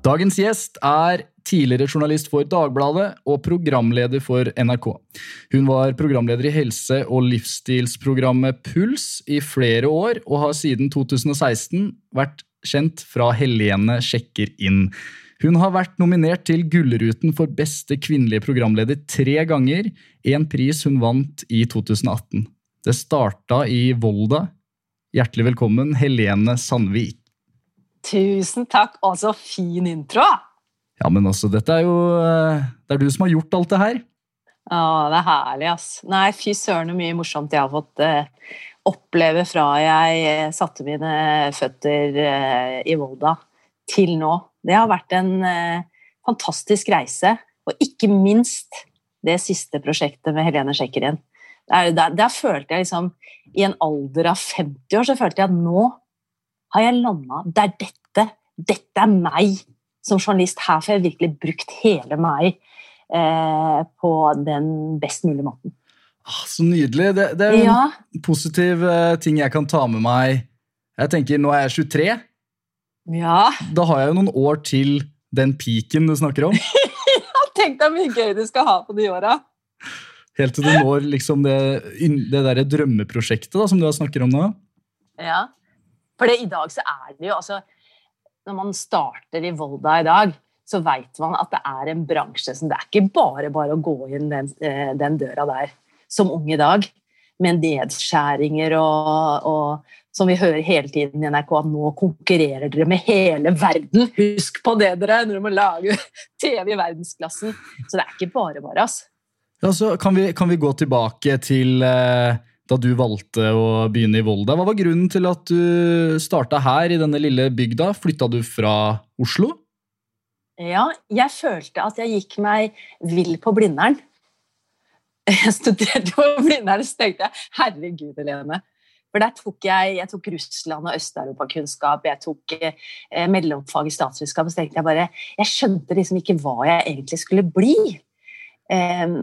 Dagens gjest er tidligere journalist for Dagbladet og programleder for NRK. Hun var programleder i helse- og livsstilsprogrammet Puls i flere år, og har siden 2016 vært kjent fra Helene sjekker inn. Hun har vært nominert til Gullruten for beste kvinnelige programleder tre ganger, en pris hun vant i 2018. Det starta i Volda. Hjertelig velkommen, Helene Sandvik. Tusen takk, og så fin intro! Ja, men altså, dette er jo eh, Det er du som har gjort alt det her. Ja, det er herlig, ass. Nei, fy søren så mye morsomt jeg har fått eh, oppleve fra jeg eh, satte mine føtter eh, i Volda til nå. Det har vært en eh, fantastisk reise, og ikke minst det siste prosjektet med Helene Sjekkerin. Der, der, der følte jeg liksom I en alder av 50 år så følte jeg at nå har jeg landa Det er dette. Dette er meg som journalist. Her får jeg virkelig brukt hele meg eh, på den best mulige måten. Ah, så nydelig. Det, det er jo Ja, en positiv eh, ting jeg kan ta med meg. Jeg tenker, Nå er jeg 23. ja. Da har jeg jo noen år til den peaken du snakker om. Tenk deg mye gøy du skal ha på de åra. Helt til du når liksom det, det der drømmeprosjektet da, som du har snakker om nå. Ja. For i dag så er det jo altså Når man starter i Volda i dag, så veit man at det er en bransje som Det er ikke bare bare å gå inn den, eh, den døra der som ung i dag, med nedskjæringer og, og som vi hører hele tiden i NRK, at nå konkurrerer dere med hele verden. Husk på det, dere, når dere må lage TV i verdensklassen. Så det er ikke bare bare, altså. Ja, så kan, vi, kan vi gå tilbake til eh, da du valgte å begynne i Volda. Hva var grunnen til at du starta her i denne lille bygda? Flytta du fra Oslo? Ja, jeg følte at jeg gikk meg vill på Blindern. Jeg studerte på Blindern, så tenkte jeg herregud, Helene. For der tok jeg, jeg tok Russland og Øst-Europakunnskap, jeg tok eh, mellomfag i statsvitenskap, og så tenkte jeg bare Jeg skjønte liksom ikke hva jeg egentlig skulle bli. Eh,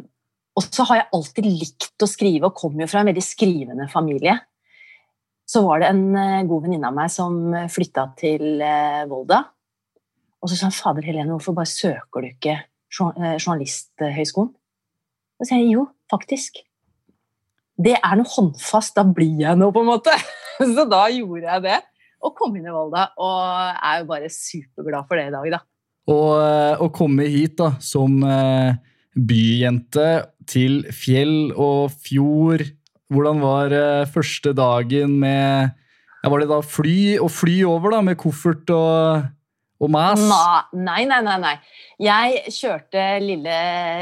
og så har jeg alltid likt å skrive, og kom jo fra en veldig skrivende familie. Så var det en eh, god venninne av meg som flytta til eh, Volda. Og så sa han fader Helene, hvorfor bare søker du ikke eh, Journalisthøgskolen? Så sier jeg jo, faktisk. Det er noe håndfast, da blir jeg noe, på en måte. Så da gjorde jeg det, og kom inn i Volda. Og er jo bare superglad for det i dag, da. Og å komme hit da, som byjente til fjell og fjord Hvordan var eh, første dagen med ja, Var det da fly og fly over da, med koffert og, og mas? Nei, nei, nei, nei. Jeg kjørte lille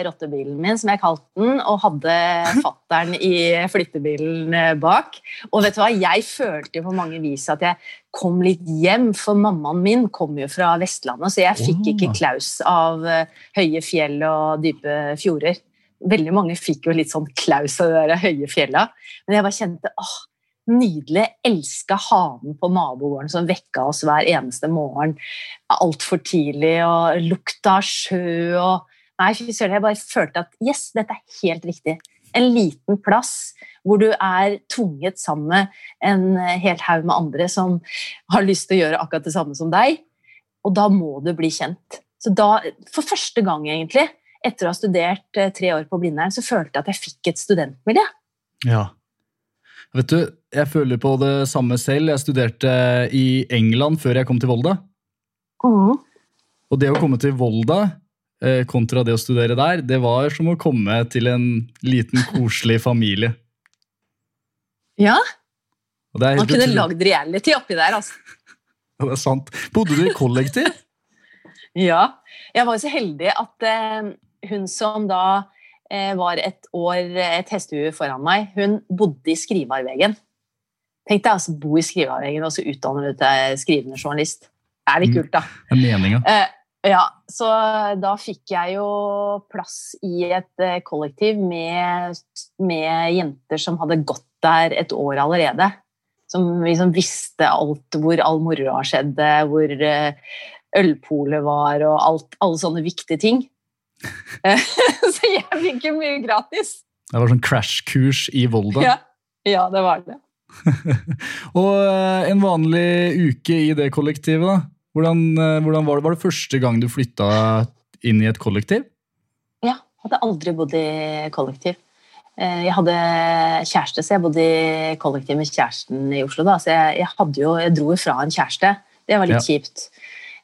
rottebilen min, som jeg kalte den, og hadde fattern i flyttebilen eh, bak. Og vet du hva, jeg følte på mange vis at jeg kom litt hjem, for mammaen min kom jo fra Vestlandet, så jeg fikk ikke klaus av eh, høye fjell og dype fjorder. Veldig mange fikk jo litt sånn klaus av de der høye fjella, men jeg bare kjente åh, Nydelig. Elska hanen på nabogården som vekka oss hver eneste morgen altfor tidlig, og lukta av sjø og Nei, fy søren, jeg bare følte at yes, dette er helt riktig. En liten plass hvor du er tvunget sammen med en hel haug med andre som har lyst til å gjøre akkurat det samme som deg, og da må du bli kjent. Så da, for første gang egentlig, etter å ha studert eh, tre år på Blindern, så følte jeg at jeg fikk et studentmiljø. Ja. Vet du, jeg føler på det samme selv. Jeg studerte i England før jeg kom til Volda. Mm. Og det å komme til Volda eh, kontra det å studere der, det var som å komme til en liten, koselig familie. Ja, Og det er, man kunne lagd reality oppi der, altså. Ja, det er sant. Bodde du i kollektiv? Ja. Jeg var jo så heldig at eh, hun som da eh, var et år et hestehue foran meg, hun bodde i Skrivarveggen. Tenk deg altså bo i Skrivarveggen og så utdanne du til skrivende journalist. Det er litt Mm. kult, da. Det er meninga. Eh, Ja, så da fikk jeg jo plass i et eh, kollektiv med, med jenter som hadde gått der et år allerede. Som liksom visste alt hvor all moroa skjedde, hvor eh, ølpolet var og alt, alle sånne viktige ting. så jeg fikk jo mye gratis. Det var sånn crashkurs i Volda. Ja, ja det var det. Og eh, en vanlig uke i det kollektivet, da? Hvordan, eh, hvordan var, det? var det første gang du flytta inn i et kollektiv? Ja. Hadde aldri bodd i kollektiv. Eh, jeg hadde kjæreste, så jeg bodde i kollektiv med kjæresten i Oslo. Da. Så jeg, jeg, jo, jeg dro jo fra en kjæreste. Det var litt ja. kjipt.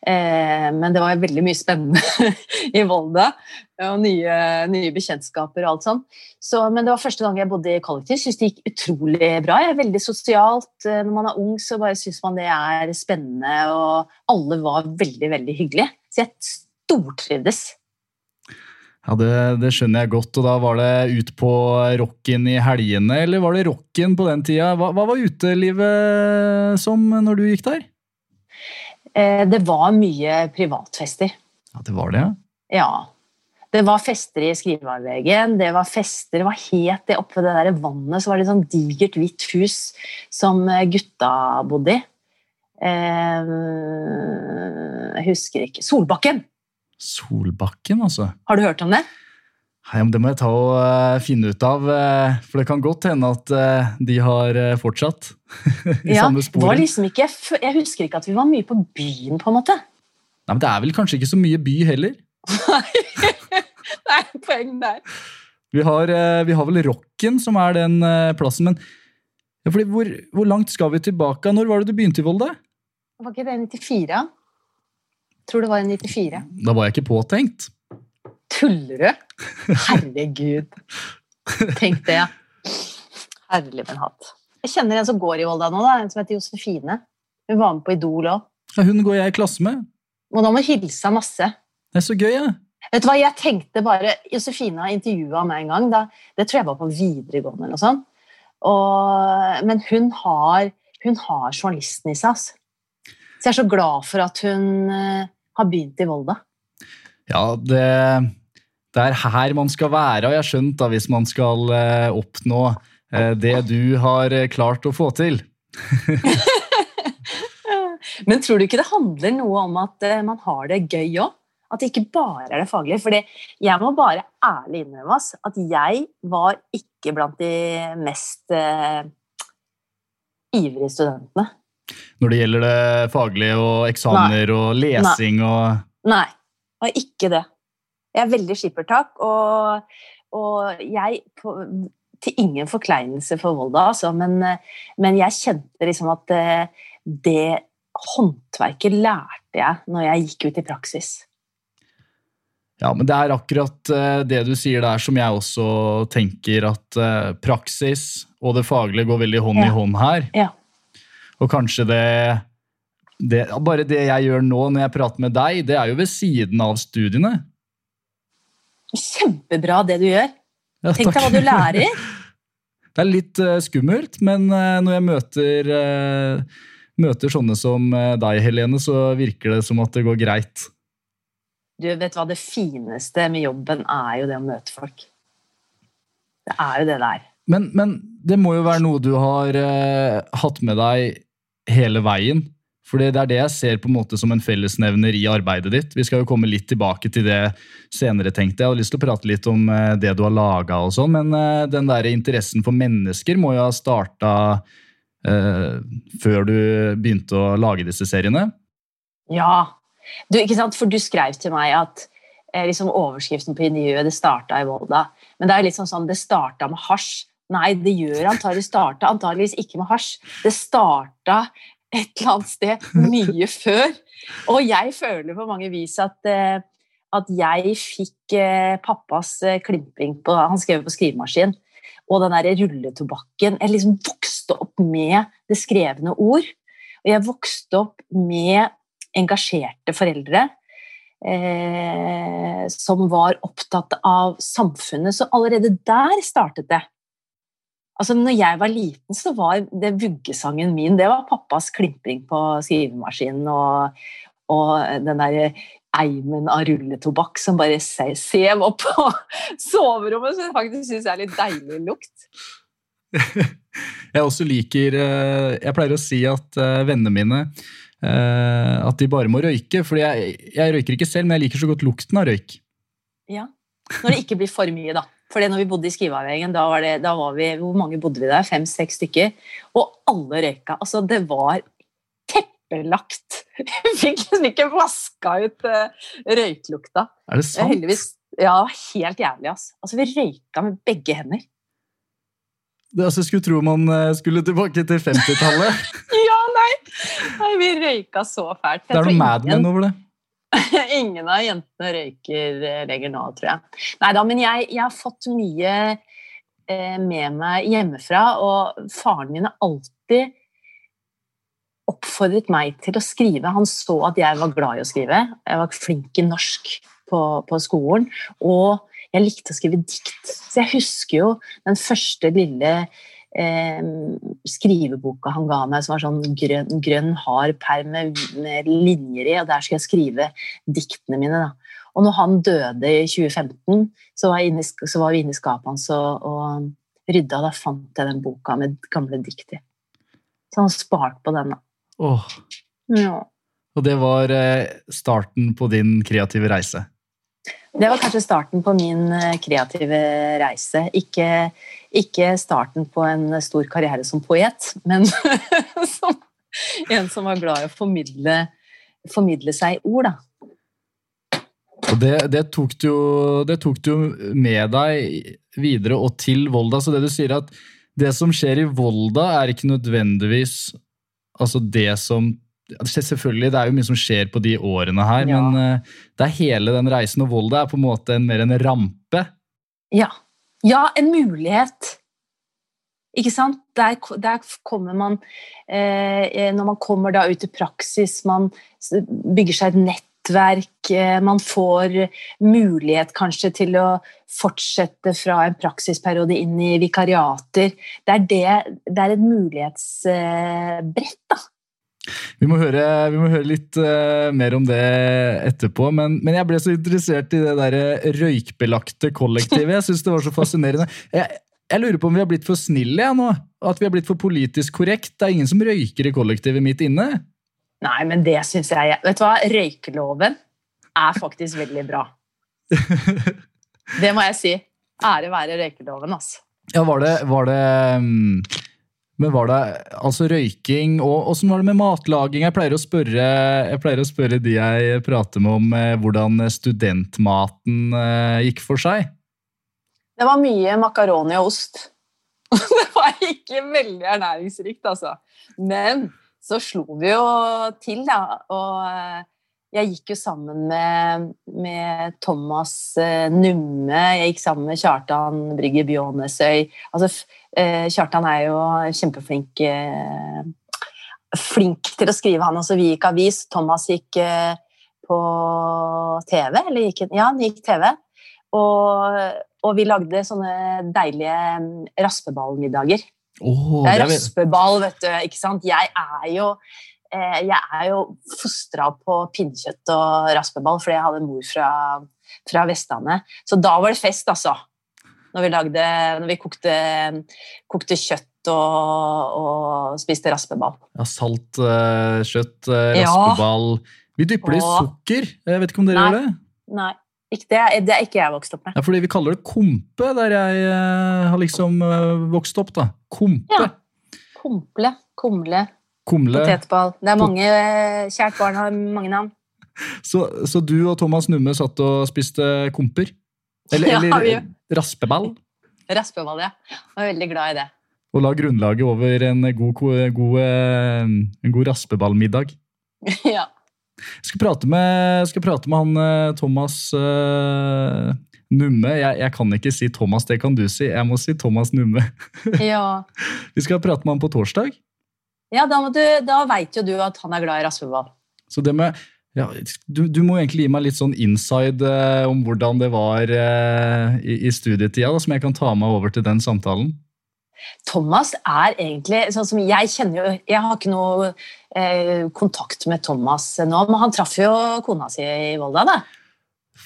Eh, men det var veldig mye spennende i Volda. Og nye, nye, bekjentskaper og alt sånn. Så, men det var første gang jeg bodde i kollektiv. Syns det gikk utrolig bra. Jeg er veldig sosialt. Eh, når man er ung, så bare syns man det er spennende, og alle var veldig, veldig hyggelige. Så jeg stortrivdes. Ja, det, det, skjønner jeg godt. Og da var det ut på rocken i helgene, eller var det rocken på den tida? Hva, hva var utelivet som når du gikk der? Eh, det var mye privatfester. Ja, Det var det, ja? Det var fester i skriveavveggen, det var fester Det var helt det oppe ved det der vannet, så var det et sånn digert, hvitt hus som eh, gutta bodde i. Eh, jeg husker ikke Solbakken! Solbakken, altså? Har du hørt om det? Nei, Det må jeg ta og uh, finne ut av, uh, for det kan godt hende at uh, de har fortsatt i ja, samme var Liksom ikke, jeg husker ikke at vi var mye på byen, på en måte. Nei, men Det er vel kanskje ikke så mye by heller? Nei, det er poeng der. Vi har, vi har, vel Rocken, som er den plassen, men ja, fordi, hvor, hvor, langt skal vi tilbake? Når var det du begynte i Volda? Var ikke det i 94? Jeg tror det var i 94. Da var jeg ikke påtenkt. Tuller du? Herregud. Tenk det. Herlig min hatt. Jeg kjenner en som går i Volda nå, da, en som heter Josefine. Hun var med på Idol òg. Ja, hun går jeg i klasse med. Og da må hilse henne masse. Det er så gøy, ja. Vet du hva, jeg tenkte bare, Josefine har intervjua meg en gang. Da, det tror jeg var på videregående. eller noe sånt. Og, men hun har, hun har journalisten i seg. Altså. Så jeg er så glad for at hun uh, har begynt i Volda. Ja, det det er her man skal være, og jeg har skjønt da, hvis man skal eh, oppnå eh, det du har eh, klart å få til. Men tror du ikke det handler noe om at man har det gøy òg? At det ikke bare er det faglige? For jeg må bare ærlig innrømme oss at jeg var ikke blant de mest uh, ivrige studentene. Når det gjelder det faglige og eksamener Nei. og lesing Nei. og Nei, det var ikke det. Jeg er veldig skippertak, og, og jeg på, Til ingen forkleinelse for Volda, altså, men, men, jeg kjente liksom at det, eh, det håndverket lærte jeg når jeg gikk ut i praksis. Ja, men det er akkurat eh, det du sier der som jeg også tenker at eh, praksis og det faglige går veldig hånd ja. i hånd her. Ja. Og kanskje det, det, Bare det jeg gjør nå når jeg prater med deg, det er jo ved siden av studiene. Kjempebra det du gjør. Ja, Tenk deg hva du lærer. Det er litt uh, skummelt, men uh, når jeg møter, uh, møter sånne som deg, Helene, så virker det som at det går greit. Du vet hva, Det fineste med jobben er jo det å møte folk. Det er jo det der. Men, men det må jo være noe du har hatt med deg hele veien. For det er det jeg ser på en måte som en fellesnevner i arbeidet ditt. Vi skal jo komme litt tilbake til det senere, tenkte jeg. Jeg har lyst til å prate litt om eh, det du har laga og sånn, men eh, den der interessen for mennesker må jo ha starta eh, før du begynte å lage disse seriene? Ja. Du, ikke sant? For du skrev til meg at liksom overskriften på intervjuet det starta i Volda. Men det er sånn sånn, det starta med hasj. Nei, det gjør antageligvis starta antageligvis ikke med hasj. Det starta et eller annet sted mye før. Og jeg føler på mange vis at, eh, at jeg fikk eh, pappas klimping på Han skrev på skrivemaskin. Og den der rulletobakken Jeg liksom vokste opp med det skrevne ord. Og jeg vokste opp med engasjerte foreldre. Eh, som var opptatt av samfunnet. Så allerede der startet det. Altså, når jeg var liten, så var det vuggesangen min det var pappas klimpring på skrivemaskinen og, og den der eimen av rulletobakk som bare se- sev opp på soverommet, som jeg faktisk syns er litt deilig lukt. Jeg også liker eh, Jeg pleier å si at eh, vennene mine eh, at de bare må røyke. For jeg, jeg røyker ikke selv, men jeg liker så godt lukten av røyk. Ja. Når det ikke blir for mye, da. For når vi bodde i Skriveavveien, da var det, da var vi, hvor mange bodde vi der? Fem-seks stykker. Og alle røyka. Altså, det var teppelagt. Vi fikk liksom ikke vaska ut uh, røyklukta. Er det sant? heldigvis ja, helt jævlig, ass. Altså, vi røyka med begge hender. Det, altså, jeg skulle tro man eh, skulle tilbake til 50-tallet. Ja, nei! nei vi røyka så fælt. Det er noe Mad Men over det. Ingen av jentene røyker eh, lenger nå, tror jeg. Nei da, men jeg, jeg har fått mye eh, med meg hjemmefra, og faren min har alltid oppfordret meg til å skrive. Han så at jeg var glad i å skrive. Jeg var flink i norsk på, på skolen. Og jeg likte å skrive dikt. Så jeg husker jo den første lille eh, skriveboka han ga meg, som var sånn grønn, grønn hard perm med, med linjer i, og der skulle jeg skrive diktene mine. da. Og når han døde i 2015, så var, inne, så var vi inne i skapet hans og, og rydda, og da fant jeg den boka med gamle dikt i. Så han sparte spart på den, da. Åh, Ja. og det var eh, starten på din kreative reise. Det var kanskje starten på min eh, kreative reise. Ikke, ikke starten på en stor karriere som poet, men som en som var glad i å formidle, formidle seg i ord, da. Og det, det, tok du det tok du med deg videre og til Volda. Så det du sier at det som skjer i Volda, er ikke nødvendigvis altså det som Selvfølgelig, det er jo mye som skjer på de årene her, Ja. men eh, det er hele den reisen, og Volda er på en måte en, mer en rampe. Ja. ja, en mulighet. Ikke sant? Der, der kommer man eh, Når man kommer da ut i praksis, man bygger seg et nettverk, eh, man får mulighet kanskje til å fortsette fra en praksisperiode inn i vikariater. Det er, det, det er et mulighetsbrett, da. Vi må høre, vi må høre litt uh, mer om det etterpå, men, men jeg ble så interessert i det der røykbelagte kollektivet. Jeg synes det var så fascinerende. Jeg, jeg lurer på om vi har blitt for snille jeg, nå? At vi har blitt for politisk korrekt? Det er ingen som røyker i kollektivet mitt inne? Nei, men det syns jeg Vet du hva? Røykeloven er faktisk veldig bra. Det må jeg si. Ære være røykeloven, altså. Ja, var det, var det mm, Men var det altså røyking og åssen var det med matlaging? Jeg pleier spørre, jeg pleier å spørre de jeg prater med om eh, hvordan studentmaten eh, gikk for seg. Det var mye makaroni og ost. Det var ikke veldig ernæringsrikt, altså. Men så slo vi jo til, da. Og eh, jeg gikk jo sammen med, med Thomas eh, Numme. Jeg gikk sammen med Kjartan Brygge Bjånesøy. Altså, eh, Kjartan er jo kjempeflink eh, flink til å skrive, han også. Vi gikk avis. Thomas gikk på TV. Eller gikk, ja, han gikk TV. Og, og vi lagde sånne deilige mm, raspeballmiddager. Oh, Det er raspeball, vet du. ikke sant? Jeg er jo, jeg er jo fostra på pinnekjøtt og raspeball, fordi jeg hadde mor fra, fra Vestlandet. Så da var det fest, altså. Når vi, lagde, når vi kokte, kokte kjøtt og, og spiste raspeball. Ja, salt eh, kjøtt, eh, raspeball Vi dypper det i sukker. Jeg vet ikke om dere Nei. gjør det? Nei, ikke, det, det er ikke jeg vokst opp med. Ja, fordi vi kaller det kompe der jeg eh, har liksom eh, vokst opp. da. Kompe. Ja. Komple. kumle, Kumle. potetball. Det er mange, eh, Kjært barn har mange navn. Så, så du og Thomas Numme satt og spiste komper? Eller, Ja, eller vi- raspeball? Raspeball, ja. Jeg var veldig glad i det. Og la grunnlaget over en god, god, eh, en god raspeballmiddag. ja. Jeg skal prate med, skal prate med han eh, Thomas uh, Numme. Jeg, jeg kan ikke si Thomas, det kan du si. Jeg må si Thomas Numme. ja. Vi skal prate med han på torsdag. Ja, da, du, da veit jo du at han er glad i raspeball. Så det med ja, du, du må egentlig gi meg litt sånn inside eh, om hvordan det var eh, i, i studietida, da, som jeg kan ta meg over til den samtalen. Thomas er egentlig sånn som Jeg kjenner jo Jeg har ikke noe eh, kontakt med Thomas nå, men han traff jo kona si i Volda, da.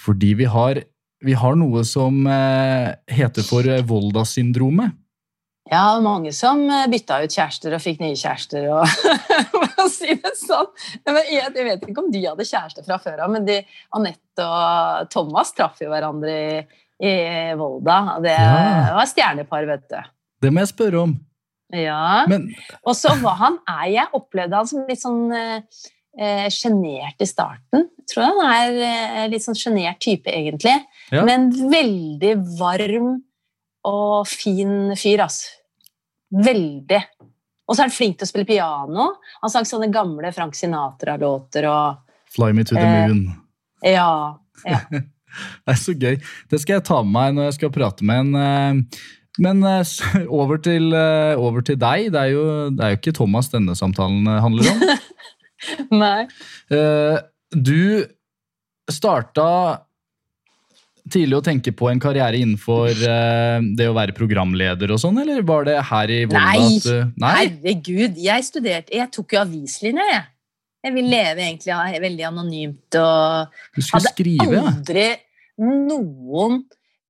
Fordi vi har, vi har noe som eh, heter for Volda-syndromet. Ja, mange som eh, bytta ut kjærester og fikk nye kjærester. Og, for å si det sånn. Men jeg, vet ikke om de hadde kjæreste fra før av, men de, Anette og Thomas traff jo hverandre i, i Volda. Det Ja. var stjernepar, vet du. Det må jeg spørre om. Ja. Men Og så var han er Jeg opplevde han som litt sånn eh, sjenert i starten. Jeg tror han er eh, litt sånn sjenert type, egentlig. Ja. Men veldig varm og fin fyr, altså. Veldig. Og så er han flink til å spille piano. Han sang sånne gamle Frank Sinatra-låter og Fly me to the Eh, moon. Ja. ja. Det er så gøy. Det skal jeg ta med meg når jeg skal prate med en. eh, Men eh, over til, eh, over til deg. Det er, jo, det er jo ikke Thomas denne samtalen handler om. Nei. Du starta tidlig å tenke på en karriere innenfor uh, det å være programleder og sånn, eller var det her i Volda Nei. du Nei? Herregud, jeg studerte Jeg tok jo avislinja, jeg. Jeg vil leve egentlig veldig anonymt og Du skulle hadde skrive, ja. aldri noen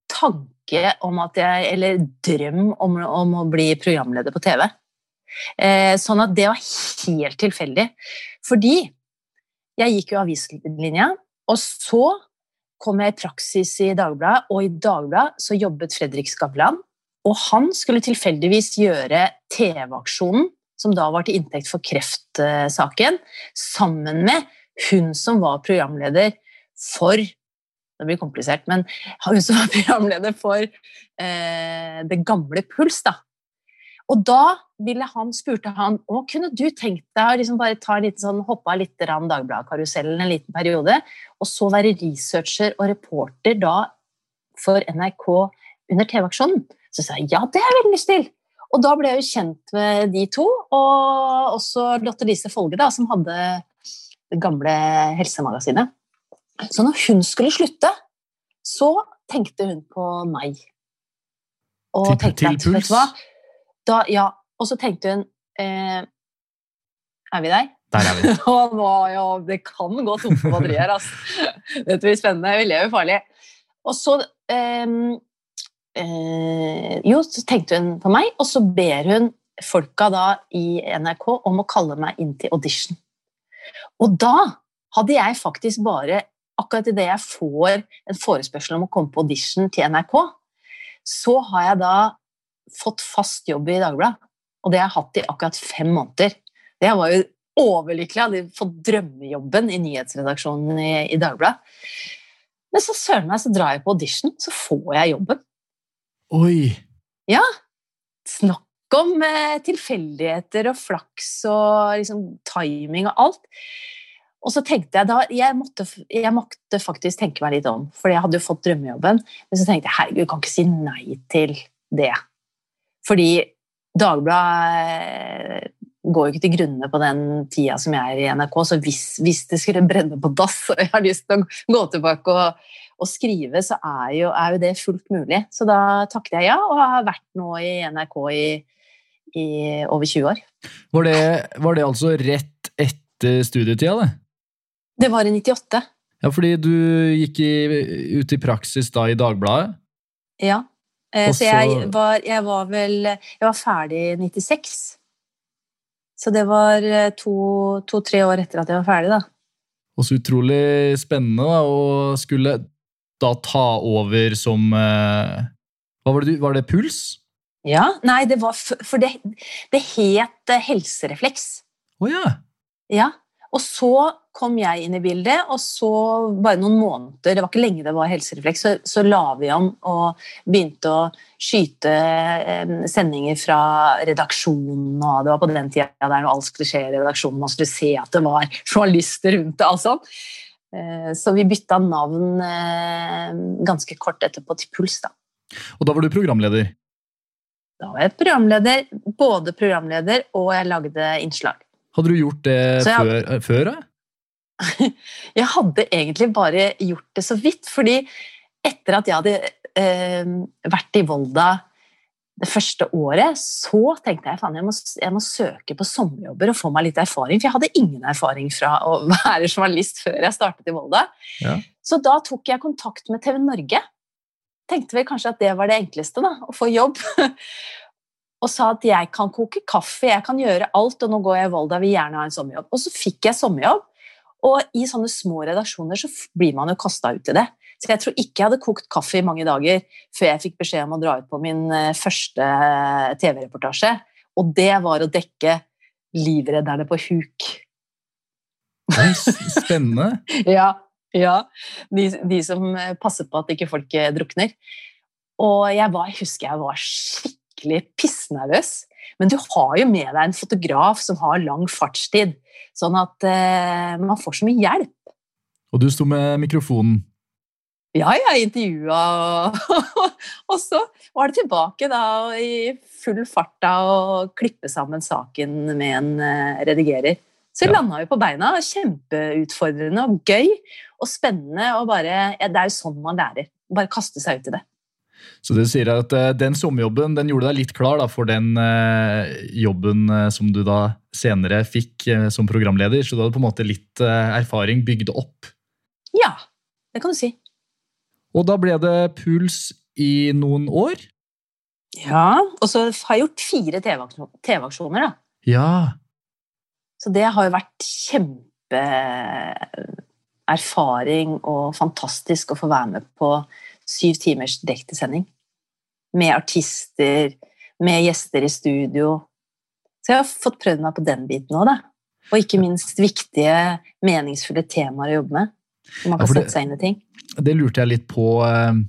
tanke om at jeg Eller drøm om, om å bli programleder på TV. Eh, sånn at det var helt tilfeldig. Fordi jeg gikk jo avislinja, og så kom jeg i praksis i Dagbladet, og i Dagbladet så jobbet Fredrik Skavlan. Og han skulle tilfeldigvis gjøre TV-aksjonen, som da var til inntekt for kreftsaken, sammen med hun som var programleder for Det blir komplisert, men hun som var programleder for eh, Det gamle Puls, da. Og da ville han, spurte han å, kunne du tenkt deg å liksom bare ta en liten sånn, hoppe av litt Dagbladet-karusellen en liten periode, og så være researcher og reporter da for NRK under TV-aksjonen? Så sa jeg ja, det har jeg veldig lyst til. Og da ble jeg jo kjent med de to, og også Lotte Lise Folge, da, som hadde det gamle helsemagasinet. Så når hun skulle slutte, så tenkte hun på meg. Og Til- tenkte at, vet du hva? Da, ja, og så tenkte hun eh, Er vi der? Der er vi. Nå, ja, det kan gå tomt for batterier, altså. Dette blir spennende. Vi lever farlig. Og så eh, eh, Jo, så tenkte hun på meg, og så ber hun folka da i NRK om å kalle meg inn til audition. Og da hadde jeg faktisk bare Akkurat idet jeg får en forespørsel om å komme på audition til NRK, så har jeg da fått fast jobb i Dagbladet. Og det har jeg hatt i akkurat fem måneder. Det var jo overlykkelig. Jeg hadde fått drømmejobben i nyhetsredaksjonen i, i Dagbladet. Men så søren meg så drar jeg på audition, så får jeg jobben. Oi! Ja. Snakk om eh, tilfeldigheter og flaks og liksom, timing og alt. Og så tenkte jeg da jeg måtte, jeg måtte faktisk tenke meg litt om, for jeg hadde jo fått drømmejobben. Men så tenkte jeg herregud, jeg kan ikke si nei til det. Fordi Dagbladet går jo ikke til grunne på den tida som jeg er i NRK, så hvis, hvis det skulle brenne på dass og jeg har lyst til å gå tilbake og, og skrive, så er jo, er jo det fullt mulig. Så da takket jeg ja, og har vært nå i NRK i, i over 20 år. Var det, var det altså rett etter studietida, det? Det var i 98. Ja, fordi du gikk i, ut i praksis da i Dagbladet. Ja. Eh, Og så jeg var, jeg var vel Jeg var ferdig i 96. Så det var eh, to- to-tre år etter at jeg var ferdig, da. Og så utrolig spennende da, å skulle da ta over som eh, Hva var det du Var det Puls? Ja, nei, det var For det, det het helserefleks. Å ja! Ja. Og så kom jeg inn i bildet, og så bare noen måneder, det var ikke lenge det var helserefleks, så, så la vi om og begynte å skyte eh, sendinger fra redaksjonen, og det var på den tida der når alt skulle skje i redaksjonen, man skulle se at det var journalister rundt det, altså. Eh, Så vi bytta navn eh, ganske kort etterpå til Puls, da. Og da var du programleder. Da var jeg programleder, både programleder og jeg lagde innslag. Hadde du gjort det jeg- før, før? da? Jeg hadde egentlig bare gjort det så vidt, fordi etter at jeg hadde eh, vært i Volda det første året så tenkte jeg faen, jeg må, jeg må søke på sommerjobber og få meg litt erfaring. For jeg hadde ingen erfaring fra å være journalist før jeg startet i Volda. Ja. Så da tok jeg kontakt med TV Norge. Tenkte vel kanskje at det var det enkleste, da, å få jobb. og sa at jeg kan koke kaffe, jeg kan gjøre alt, og nå går jeg i Volda, vil gjerne ha en sommerjobb. Og så fikk jeg sommerjobb, og i sånne små redaksjoner så blir man jo kasta ut i det. Så jeg tror ikke jeg hadde kokt kaffe i mange dager før jeg fikk beskjed om å dra ut på min eh, første eh, TV-reportasje. Og det var å dekke Livredderne på huk. Spennende. ja, ja. De, de, som eh, passer på at ikke folk drukner. Og jeg, var, jeg husker jeg var skikkelig pissnervøs. Men du har jo med deg en fotograf som har lang fartstid, sånn at eh, man får så mye hjelp. Og du sto med mikrofonen? Ja, jeg intervjua, og så var det tilbake da i full fart da å klippe sammen saken med en eh, redigerer. Så ja. landa vi på beina. Kjempeutfordrende og gøy og spennende. og bare, ja, Det er jo sånn man lærer. Bare kaste seg ut i det. Så du sier at uh, den sommerjobben den gjorde deg litt klar da, for den uh, jobben uh, som du da senere fikk som programleder, så du hadde på en måte litt erfaring bygd opp? Ja, det kan du si. Og da ble det puls i noen år? Ja, og så har jeg gjort fire TV-aksjoner, da. Ja. Så det har jo vært kjempeerfaring og fantastisk å få være med på syv timers direktesending. Med artister, med gjester i studio. Så jeg har fått prøvd meg på den biten òg, da. Og ikke minst viktige, meningsfulle temaer å jobbe med. Hvor man kan ja, sette seg inn i ting. Det lurte jeg litt på eh,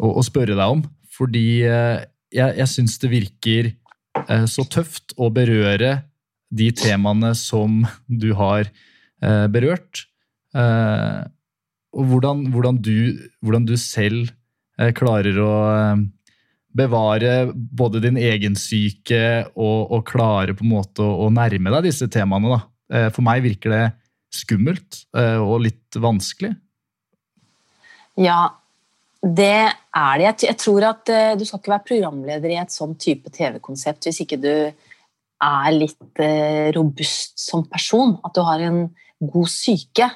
å, å, spørre deg om. Fordi eh, jeg, jeg syns det virker eh, så tøft å berøre de temaene som du har eh, berørt. Eh, og hvordan, hvordan, du, hvordan, du, selv eh, klarer å bevare både din egen syke og, og, klare på en måte å, å nærme deg disse temaene. Da. For meg virker det skummelt og litt vanskelig. Ja, det er det. Jeg tror at du skal ikke være programleder i et sånn type TV-konsept hvis ikke du er litt robust som person. At du har en god syke.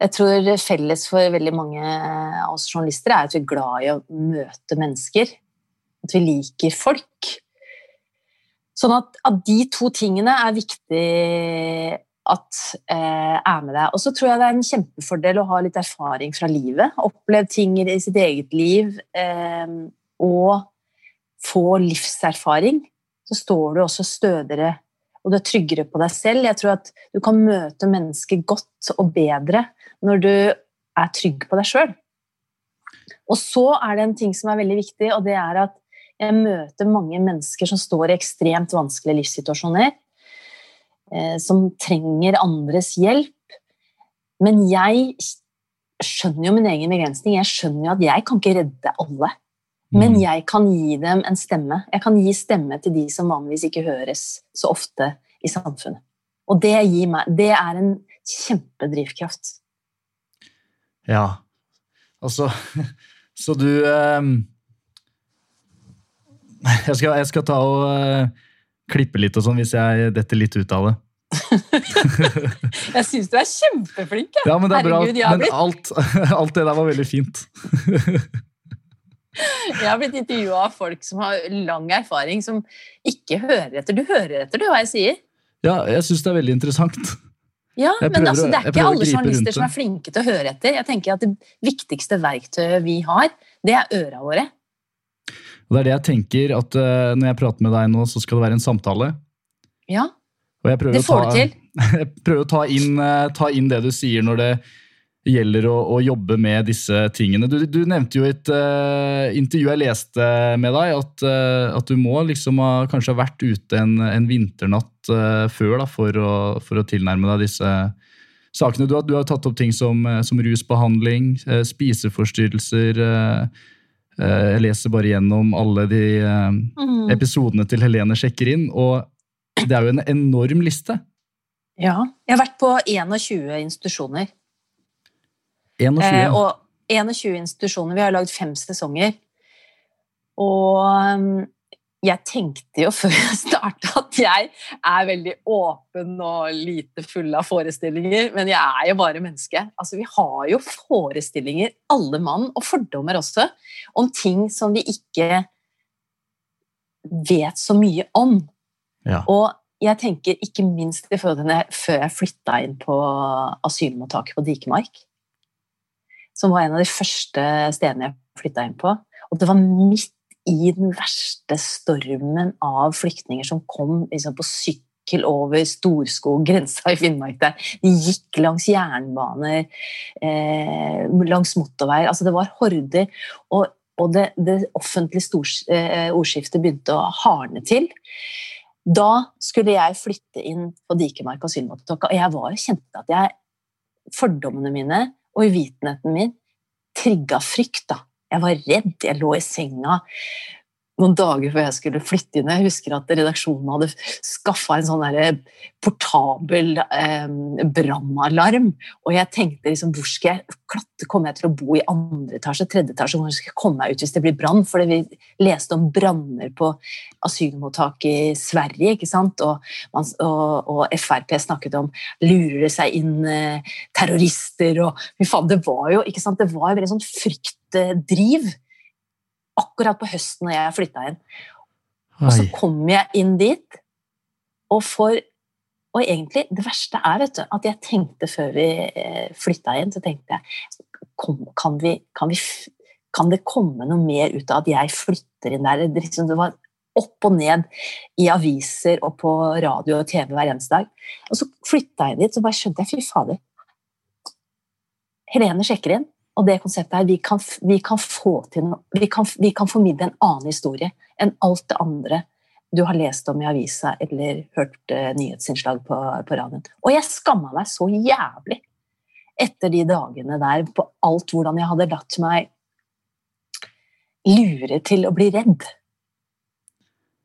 Jeg tror felles for veldig mange av oss journalister er at vi er glad i å møte mennesker. At vi liker folk. Sånn at, at de to tingene er viktig at eh, er med deg. Og så tror jeg det er en kjempefordel å ha litt erfaring fra livet. Oppleve ting i sitt eget liv. Eh, og få livserfaring. Så står du også stødigere og du er tryggere på deg selv. Jeg tror at du kan møte mennesker godt og bedre når du er trygg på deg sjøl. Og så er det en ting som er veldig viktig, og det er at jeg møter mange mennesker som står i ekstremt vanskelige livssituasjoner Eh, som trenger andres hjelp. Men jeg skjønner jo min egen begrensning. Jeg skjønner jo at jeg kan ikke redde alle. Men mm. jeg kan gi dem en stemme. Jeg kan gi stemme til de som vanligvis ikke høres så ofte i samfunnet. Og det, meg, det er en kjempedrivkraft. Ja. Altså Så du um, jeg, skal, jeg, skal, ta og uh, klippe litt og sånn hvis jeg detter litt ut av det. jeg syns du er kjempeflink. Ja, men det er Herregud, bra. Men alt, alt, det der var veldig fint. Jeg har blitt intervjua av folk som har lang erfaring, som ikke hører etter. Du hører etter, du, hva jeg sier? Ja, jeg syns det er veldig interessant. Ja, men altså, Det er ikke alle journalister som er flinke til å høre etter. Jeg tenker at Det viktigste verktøyet vi har, det er øra våre. Og det er det jeg tenker, at uh, når jeg prater med deg nå, så skal det være en samtale. Ja, det får du til. Jeg prøver å ta inn, uh, ta inn, det du sier når det gjelder å, å jobbe med disse tingene. Du, du nevnte jo i et uh, intervju jeg leste med deg, at, at, du må liksom ha, kanskje ha vært ute en, en vinternatt før da, for, å, for, å, tilnærme deg disse sakene. Du du har tatt opp ting som, som rusbehandling, spiseforstyrrelser jeg leser bare gjennom alle de mm. episodene til Helene sjekker inn, og det er jo en enorm liste. Ja. Jeg har vært på 21 institusjoner. 21? Eh, og 21 institusjoner. Vi har lagd fem sesonger. Og um, jeg tenkte jo før jeg starta at jeg er veldig åpen og lite full av forestillinger, men jeg er jo bare menneske. Altså, vi har jo forestillinger, alle mann, og fordommer også, om ting som vi ikke vet så mye om. Ja. Og jeg tenker ikke minst i før jeg flytta inn på asylmottaket på Dikemark, som var en av de første stedene jeg flytta inn på. Og det var midt i den verste stormen av flyktninger som kom liksom, på sykkel over Storskog, grensa i Finnmark der. De gikk langs jernbaner, eh, langs motorveier. Altså, det var horder. Og, og det, det, offentlige stors, eh, ordskiftet begynte å hardne til. Da skulle jeg flytte inn på Dikemark asylmottak, og jeg var, kjente at jeg Fordommene mine og uvitenheten min trigga frykt. da. Jeg var redd. Jeg lå i senga noen dager før jeg skulle flytte inn. Jeg husker at redaksjonen hadde skaffa en sånn portabel eh, brannalarm. Og jeg tenkte liksom, hvor skal jeg klatre? Kommer jeg til å bo i andre etasje, tredje etasje? Hvor skal jeg komme meg ut hvis det blir brann? For vi leste om branner på asylmottak i Sverige, ikke sant? Og, og, og Frp snakket om lurer det seg inn eh, terrorister og Fy faen, det var jo ikke sant? Det var jo veldig sånn fryktdriv akkurat på høsten når jeg flytta inn. Og så kom jeg inn dit, og for Og egentlig, det verste er vet du, at jeg tenkte før vi flytta inn, så tenkte jeg kom, kan, vi, kan, vi, kan det komme noe mer ut av at jeg flytter inn der? Det, liksom, det var opp og ned i aviser og på radio og TV hver eneste dag. Og så flytta jeg dit, så bare skjønte jeg fy fader. Helene sjekker inn, og det konseptet her, vi vi kan få til noe vi kan, vi kan formidle en annen historie enn alt det andre du har lest om i avisa eller hørt uh, nyhetsinnslag på, på radioen. Og jeg skamma meg så jævlig etter de dagene der på alt hvordan jeg hadde latt meg lure til å bli redd.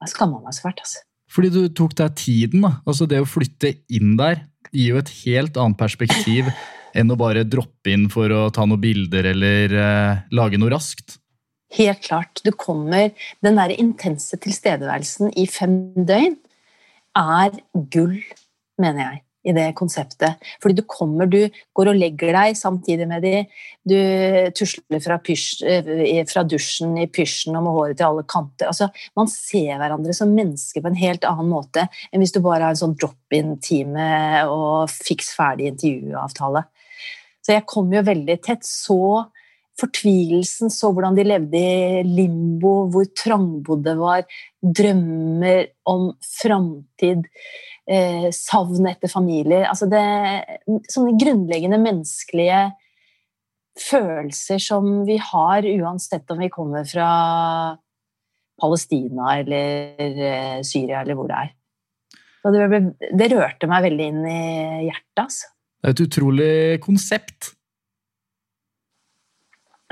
Jeg skamma meg så fælt, altså. Fordi du tok deg tiden. da. Altså Det å flytte inn der gir jo et helt annet perspektiv enn å bare droppe inn for å ta noen bilder eller eh, lage noe raskt. Helt klart. Du kommer Den der intense tilstedeværelsen i fem døgn er gull, mener jeg, i det konseptet. Fordi du kommer, du går og legger deg samtidig med de, du tusler fra, pysj, eh, fra dusjen i pysjen og med håret til alle kanter. Altså, man ser hverandre som mennesker på en helt annen måte enn hvis du bare har en sånn drop-in-time og fiks ferdig intervjuavtale. Så jeg kom jo veldig tett. Så fortvilelsen, så hvordan de levde i limbo, hvor trangbodde var, drømmer om framtid, eh, savn etter familier. Altså det, sånne grunnleggende menneskelige følelser som vi har uansett om vi kommer fra Palestina eller eh, Syria eller hvor det er. Det, det rørte meg veldig inn i hjertet. altså. Det er et utrolig konsept.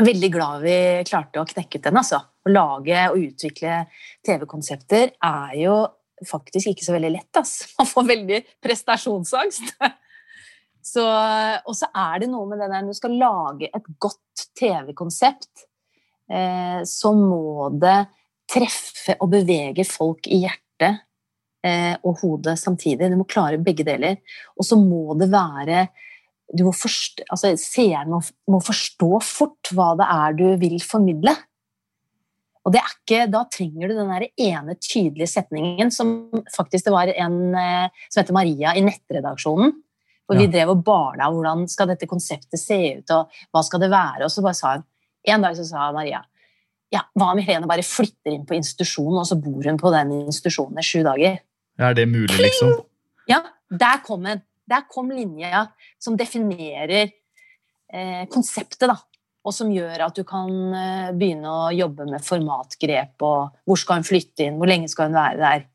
veldig glad vi klarte å knekke den. Altså. Å lage og utvikle TV-konsepter er jo faktisk ikke så veldig lett. Altså. Man får veldig prestasjonsangst. Så, og så er det noe med det der når du skal lage et godt TV-konsept, eh, så må det treffe og bevege folk i hjertet og hodet samtidig. Du må klare begge deler. Og så må det være du må forstå, altså Seeren må, må forstå fort hva det er du vil formidle. Og det er ikke, Da trenger du den der ene tydelige setningen som faktisk det var en eh, som heter Maria i nettredaksjonen. Hvor vi drev og barna hvordan skal dette konseptet se ut, og hva skal det være? Og så bare sa hun, En dag så sa Maria ja, hva om Helene bare flytter inn på institusjonen, og så bor hun på den institusjonen i sju dager? Er det mulig, liksom? Ja, der kom den. Der kom linja som definerer eh, konseptet, da. Og som gjør at du kan eh, begynne å jobbe med formatgrep og hvor skal hun flytte inn, hvor lenge skal hun være der.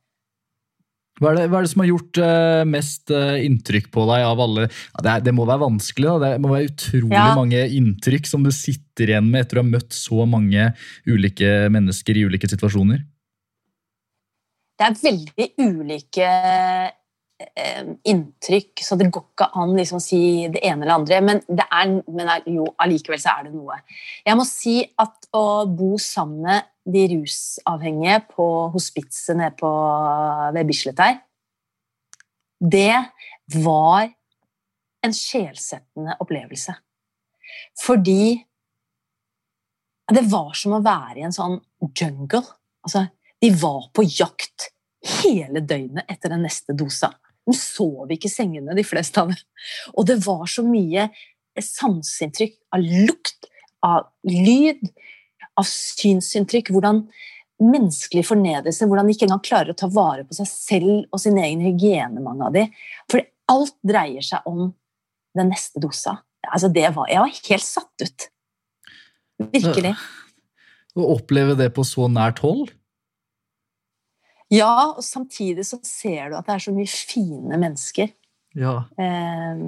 Hva er, det, hva er det som har gjort eh, mest eh, inntrykk på deg av alle ja, det, er, det må være vanskelig, da. Det må være utrolig Ja. mange inntrykk som du sitter igjen med etter å ha møtt så mange ulike mennesker i ulike situasjoner. Det er veldig ulike eh, inntrykk, så det går ikke an liksom å si det ene eller andre. Men, er, men jo, allikevel så er det noe. Jeg må si at å bo sammen med de rusavhengige på hospitset nede på, ved Bislett her, det var en sjelsettende opplevelse. Fordi det var som å være i en sånn jungle. Altså, de var på jakt hele døgnet etter den neste dosa. De sov ikke i sengene, de fleste av dem. Og det var så mye sanseinntrykk av lukt, av lyd, av synsinntrykk. Hvordan menneskelig fornedrelse, hvordan de ikke engang klarer å ta vare på seg selv og sin egen hygiene, mange av de. For alt dreier seg om den neste dosa. Altså, det var, jeg var helt satt ut. Virkelig. Å oppleve det på så nært hold? Ja, og samtidig så ser du at det er så mye fine mennesker. Ja. Eh,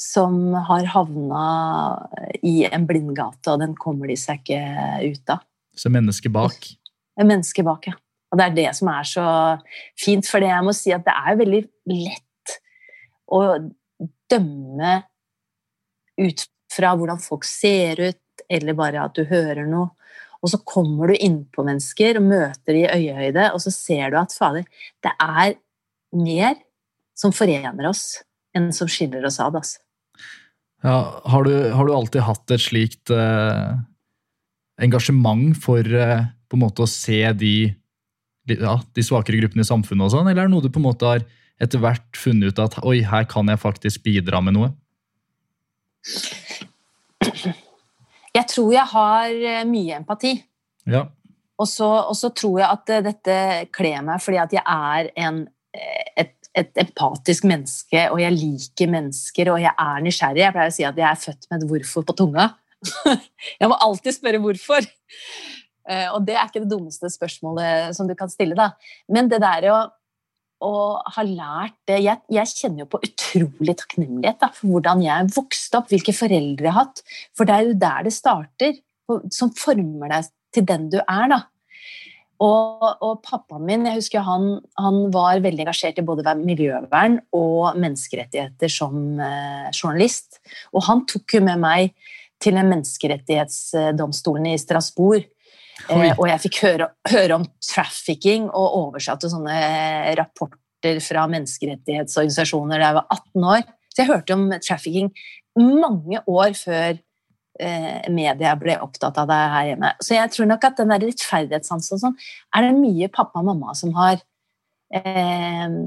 som har havna i en blindgate, og den kommer de seg ikke ut av. Så mennesket bak? Mennesket menneske bak, ja. Og det er det som er så fint, for jeg må si at det er veldig lett å dømme ut fra hvordan folk ser ut, eller bare at du hører noe. Og så kommer du innpå mennesker og møter de i øyehøyde, og så ser du at fader, det er mer som forener oss, enn som skiller oss ad. Altså. Ja, har, du, har, du, alltid hatt et slikt eh, engasjement for eh, på en måte å se de, de, ja, de svakere gruppene i samfunnet, og sånn, eller er det noe du på en måte har etter hvert funnet ut at oi, her kan jeg faktisk bidra med noe? Jeg tror jeg har eh, mye empati. Ja. Og så tror jeg at eh, dette kler meg fordi at jeg er en, eh, et, et, empatisk menneske, og jeg liker mennesker, og jeg er nysgjerrig. Jeg pleier å si at jeg er født med et 'hvorfor' på tunga. jeg må alltid spørre hvorfor. Og det er ikke det dummeste spørsmålet som du kan stille, da. Men det der å og har lært det jeg, jeg, kjenner jo på utrolig takknemlighet da, for hvordan jeg vokste opp, hvilke foreldre jeg har hatt. For det er jo der det starter, som former deg til den du er. da. Og, og pappaen min jeg husker han, han, var veldig engasjert i både miljøvern og menneskerettigheter som eh, journalist. Og han tok jo med meg til en menneskerettighetsdomstolen i Strasbourg Eh, og jeg fikk høre, høre, om trafficking og oversatte sånne rapporter fra menneskerettighetsorganisasjoner da jeg var 18 år. Så jeg hørte om trafficking mange år før eh, media ble opptatt av det her hjemme. Så jeg tror nok at den der rettferdighetssansen sånn, er det mye pappa og mamma som har eh,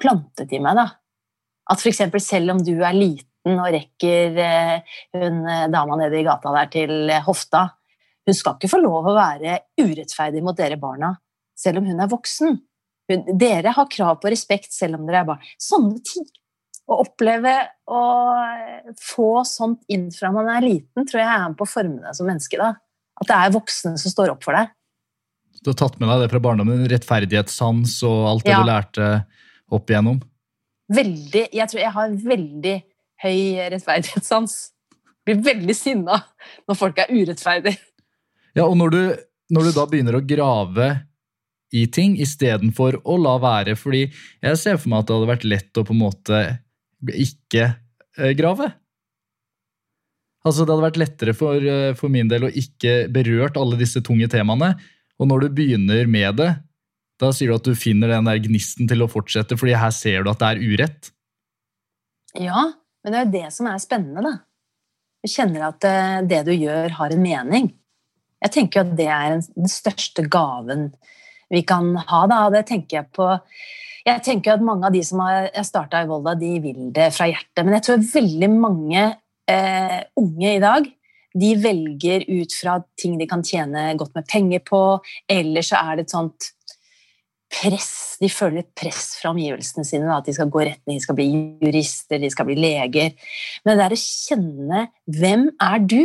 plantet i meg. da. At f.eks. selv om du er liten og rekker eh, hun eh, dama nede i gata der til hofta, hun skal ikke få lov å være urettferdig mot dere barna, selv om hun er voksen. Hun, dere har krav på respekt selv om dere er barn. Sånne ting. Å oppleve å få sånt inn fra man er liten, tror jeg er med på å forme deg som menneske. da. At det er voksne som står opp for deg. Du har tatt med deg det fra barndommen? Rettferdighetssans og alt det ja. du lærte opp igjennom? Veldig. Jeg tror jeg har veldig høy rettferdighetssans. Blir veldig sinna når folk er urettferdige. Ja, og når du, når du da begynner å grave i ting istedenfor å la være, fordi jeg ser for meg at det hadde vært lett å på en måte ikke eh, grave. Altså, Det hadde vært lettere for, eh, for, min del å ikke berørt alle disse tunge temaene. Og når du begynner med det, da sier du at du finner den der gnisten til å fortsette, fordi her ser du at det er urett. Ja, men det er jo det som er spennende, da. Du kjenner at eh, det du gjør, har en mening. Jeg tenker at det er den største gaven vi kan ha. Da. Det tenker jeg på jeg tenker at Mange av de som har starta i Volda, de vil det fra hjertet. Men jeg tror veldig mange eh, unge i dag de velger ut fra ting de kan tjene godt med penger på, eller så er det et sånt press, De føler et press fra omgivelsene sine. At de skal gå rett ned, de skal bli jurister, de skal bli leger. Men det er å kjenne hvem er du?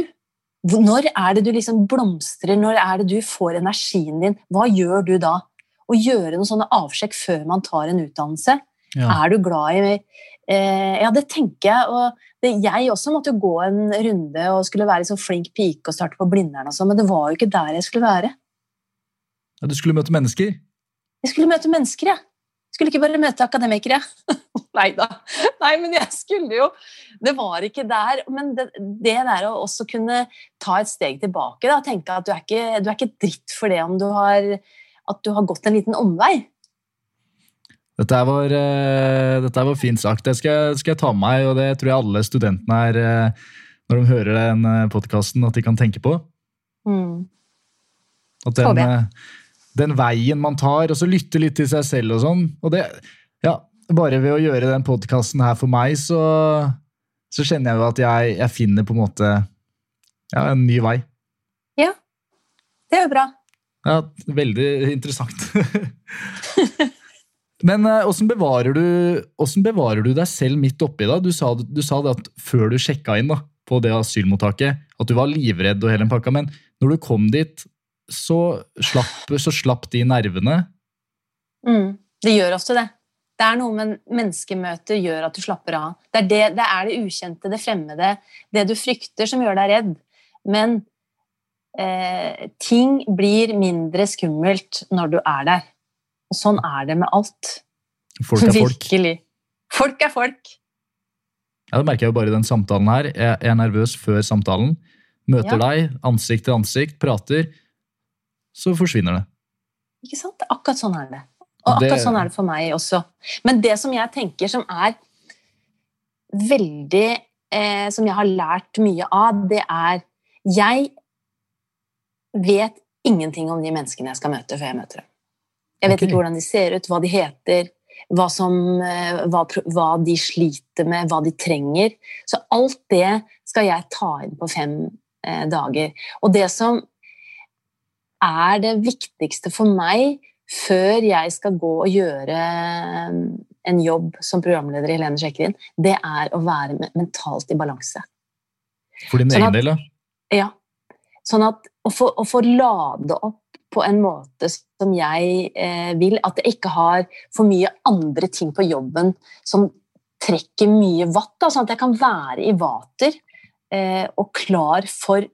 Når er det du liksom blomstrer, når er det du får energien din? Hva gjør du da? Å gjøre noen sånne avsjekk før man tar en utdannelse. Ja. Er du glad i eh, Ja, det tenker jeg. Og det, jeg også måtte jo gå en runde og skulle være liksom flink pike og starte på Blindern, og sånn, men det var jo ikke der jeg skulle være. Ja, Du skulle møte mennesker? Jeg skulle møte mennesker, ja. Skulle ikke bare møte akademikere? Nei da. Nei, men jeg skulle jo Det var ikke der. Men det, det der å også kunne ta et steg tilbake da, tenke at du er, ikke, du er ikke dritt for det om du har, at du har gått en liten omvei. Dette var, eh, dette var fint sagt. Det skal, skal jeg ta med meg, og det tror jeg alle studentene er eh, når de hører den podkasten, at de kan tenke på. Mm. At den, eh, den veien man tar, og så lytte litt til seg selv og sånn. Og det, ja, bare ved å gjøre den podkasten her for meg, så, så kjenner jeg jo at jeg, jeg finner på en måte ja, en ny vei. Ja. Det er jo bra. Ja, veldig interessant. Men eh, åssen bevarer, hvordan bevarer du deg selv midt oppi da? Du sa, du sa det at før du sjekka inn da, på det asylmottaket, at du var livredd og hele den pakka, men når du kom dit, så slapp, så slapp de nervene. Mm. Det gjør ofte det. Det er noe med menneskemøter gjør at du slapper av. Det er det, det er det ukjente, det fremmede, det du frykter, som gjør deg redd. Men eh, ting blir mindre skummelt når du er der. Og sånn er det med alt. Folk er folk. Virkelig. Folk er folk. Ja, det merker jeg jo bare i den samtalen her. Jeg jeg er nervøs før samtalen. Møter Ja. deg ansikt til ansikt, prater, så forsvinner det. Ikke sant? Akkurat sånn er det. Og Det- akkurat sånn er det for meg også. Men det som jeg tenker som er veldig eh, Som jeg har lært mye av, det er Jeg vet ingenting om de menneskene jeg skal møte, før jeg møter dem. Jeg vet okay. ikke hvordan de ser ut, hva de heter, hva, som, eh, hva, hva de sliter med, hva de trenger. Så alt det skal jeg ta inn på fem eh, dager. Og det som er det viktigste for meg før jeg skal gå og gjøre en jobb som programleder i Helene Sjekkerin, det er å være mentalt i balanse. For din Sånn egen del, da? Ja. Sånn at å få, å få lade opp på en måte som jeg eh, vil, at jeg ikke har for mye andre ting på jobben som trekker mye vatt, da, sånn at jeg kan være i vater eh, og klar for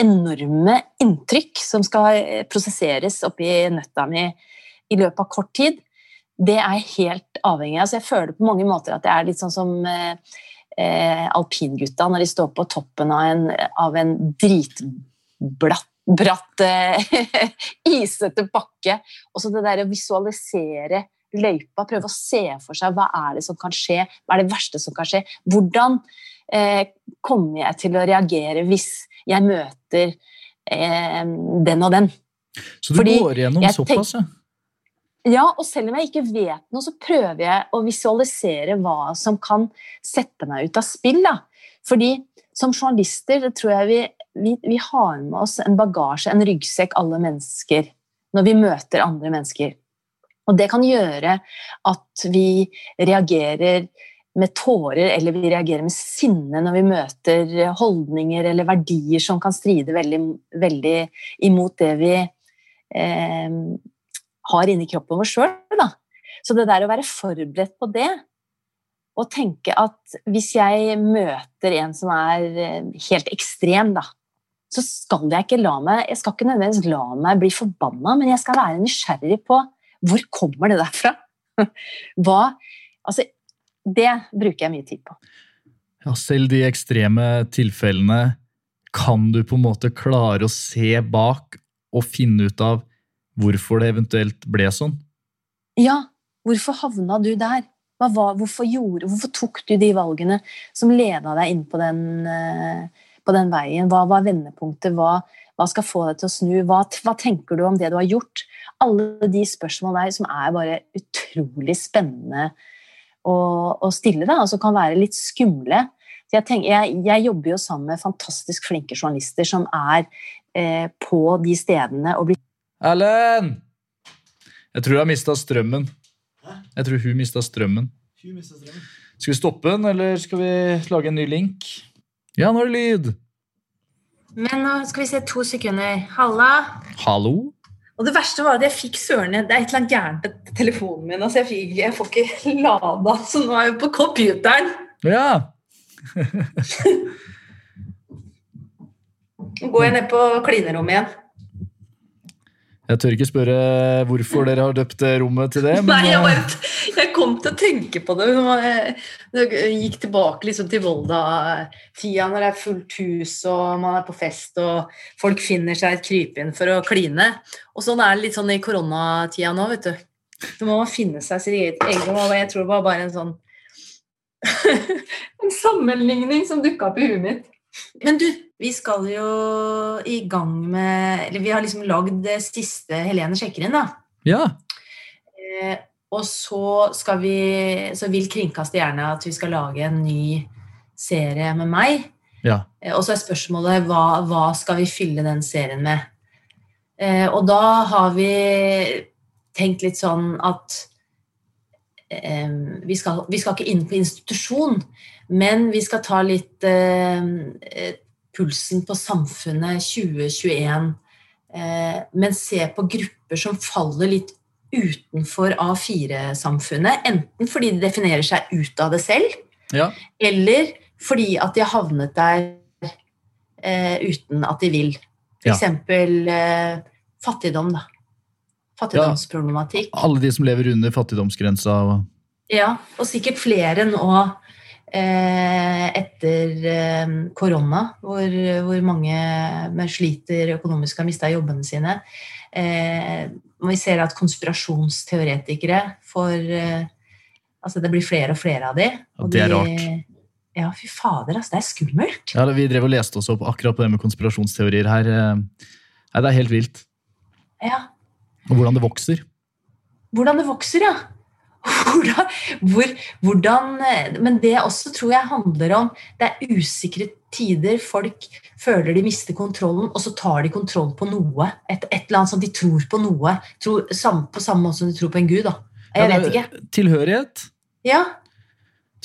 enorme inntrykk som skal eh, prosesseres oppi nøtta mi i løpet av kort tid. Det er helt avhengig av. Så jeg føler på mange måter at jeg er litt sånn som eh, eh, alpingutta når de står på toppen av en, av en dritblatt bratt, eh, isete bakke. Og så det der å visualisere løypa, prøve å se for seg hva er det som kan skje, hva er det verste som kan skje. Hvordan eh, kommer jeg til å reagere hvis jeg møter eh, den og den? Så du Fordi går gjennom såpass, ja. Ja, og selv om jeg ikke vet noe, så prøver jeg å visualisere hva som kan sette meg ut av spill. Da. Fordi som journalister det tror jeg vi, vi, vi har med oss en bagasje, en ryggsekk, alle mennesker, når vi møter andre mennesker. Og det kan gjøre at vi reagerer med tårer, eller vi reagerer med sinne når vi møter holdninger eller verdier som kan stride veldig, veldig imot det vi eh, har inni kroppen vår sjøl. Så det der å være forberedt på det, og tenke at hvis jeg møter en som er eh, helt ekstrem, da, så skal jeg ikke la meg Jeg skal ikke nødvendigvis la meg bli forbanna, men jeg skal være nysgjerrig på hvor kommer det der fra? Hva Altså, det bruker jeg mye tid på. ja. Selv de ekstreme tilfellene kan du på en måte klare å se bak og finne ut av hvorfor det eventuelt ble sånn. Ja, hvorfor havna du der? Var, hvorfor, gjorde, hvorfor tok du de valgene som leda deg inn på den, eh, på den veien? Hva var vendepunktet? Hva, hva skal få deg til å snu? Hva, hva tenker du om det du har gjort? Alle de spørsmålene der som er bare utrolig spennende å, å stille, da, og som kan være litt skumle. Så jeg, tenker, jeg, jeg jobber jo sammen med fantastisk flinke journalister som er eh, på de stedene og blir Erlend! Jeg tror jeg har mista strømmen. Jeg tror hun mista strømmen. Skal vi stoppe den, eller skal vi lage en ny link? Ja, nå er det lyd. Men nå skal vi se to sekunder. Halla. Hallo? Og det verste var at jeg fikk sørene Det er et eller annet gærent med telefonen min. Altså jeg, fikk, jeg får ikke lada, så nå er jeg på computeren. Ja. Nå går jeg ned på klinerommet igjen. Jeg tør ikke spørre hvorfor dere har døpt rommet til det. Men, Nei, jeg, eh, bare, jeg kom til å tenke på det. når Jeg jeg gikk tilbake liksom til Volda-tida når det er fullt hus og man er på fest og folk finner seg et krypinn for å kline. Og sånn er det litt sånn i koronatida nå, vet du. Så må man finne seg sitt eget rom. og Jeg tror det var bare en sånn En sammenligning som dukka opp i huet mitt. Men du, vi skal jo i gang med Eller vi har liksom lagd det siste Helene sjekker inn, da. ja. Eh, og så skal vi Så vil kringkaste gjerne at vi skal lage en ny serie med meg. ja. Eh, og så er spørsmålet hva, hva skal vi fylle den serien med? Eh, og da har vi tenkt litt sånn at eh, vi, skal, vi skal ikke inn på institusjon, men vi skal ta litt eh, eh, pulsen på samfunnet 2021. Eh, men se på grupper som faller litt utenfor A4-samfunnet. Enten fordi de definerer seg ut av det selv, ja. eller fordi at de har havnet der eh, uten at de vil. For Ja. eh, fattigdom, da. Fattigdomsproblematikk. Alle de som lever under fattigdomsgrensa. Ja, og sikkert flere nå etter eh, korona, hvor, hvor mange sliter økonomisk og har mista jobbene sine. Eh, vi ser at konspirasjonsteoretikere får eh, Altså det blir flere og flere av de. og det er rart. Ja, fy fader, altså. Det er skummelt. Ja, vi drev og leste oss opp akkurat på det med konspirasjonsteorier her. eh. Nei, det er helt vilt. Ja. Og hvordan det vokser. Hvordan det vokser, ja. Hvordan, hvor, hvordan, men det også tror jeg handler om Det er usikre tider. Folk føler de mister kontrollen, og så tar de kontroll på noe. Et, et eller annet som de tror på noe. Tror, sam, på samme måte som de tror på en gud. da. Jeg vet ikke. Tilhørighet. Ja,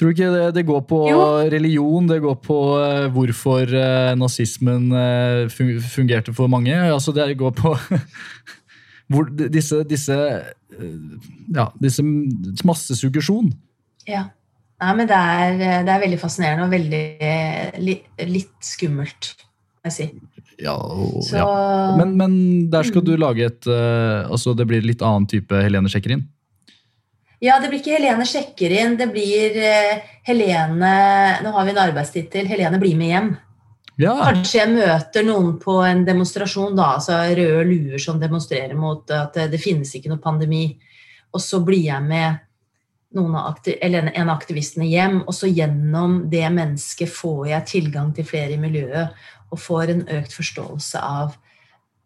Tror du ikke det, det går på Jo. religion, det går på eh, hvorfor eh, nazismen eh, fungerte for mange? Altså det går på hvor, disse, disse, ja, disse massesuggesjon. ja. Nei, men det er, det er veldig fascinerende og veldig eh, li, litt skummelt, må jeg si. Ja, og, Så ja. Men, men der skal du lage et eh, altså Det blir litt annen type Helene sjekker inn? Ja, det blir ikke Helene sjekker inn. Det blir eh, Helene Nå har vi en arbeidstittel. Helene blir med hjem. Ja, Kanskje jeg møter noen på en demonstrasjon, da, altså røde luer som demonstrerer mot at det, finnes ikke noe pandemi. Og så blir jeg med noen av akti eller en av aktivistene hjem, og så gjennom det mennesket får jeg tilgang til flere i miljøet og får en økt forståelse av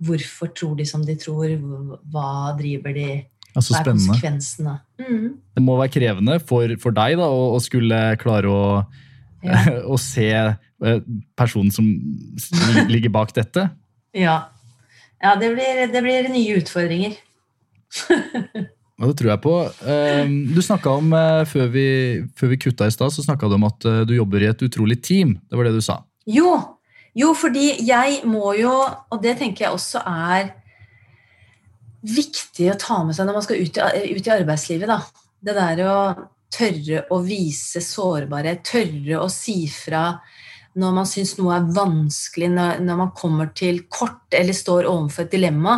hvorfor tror de som de tror, hva driver de, altså hva er konsekvensene. Mm. Det må være krevende for, for deg da, å, å skulle klare å, Ja. å se personen som ligger bak dette. Ja, ja det, blir, det blir nye utfordringer. Ja, det tror jeg på. Eh, Du snakka om, eh, før vi, før vi kutta i stad, så snakka du om at eh, du jobber i et utrolig team. Det var det du sa. Jo, jo, fordi jeg må jo, og det tenker jeg også er viktig å ta med seg når man skal ut i, ut i arbeidslivet. Da. Det der å tørre å vise sårbarhet, tørre å si fra når man syns noe er vanskelig, når, man kommer til kort eller står overfor et dilemma.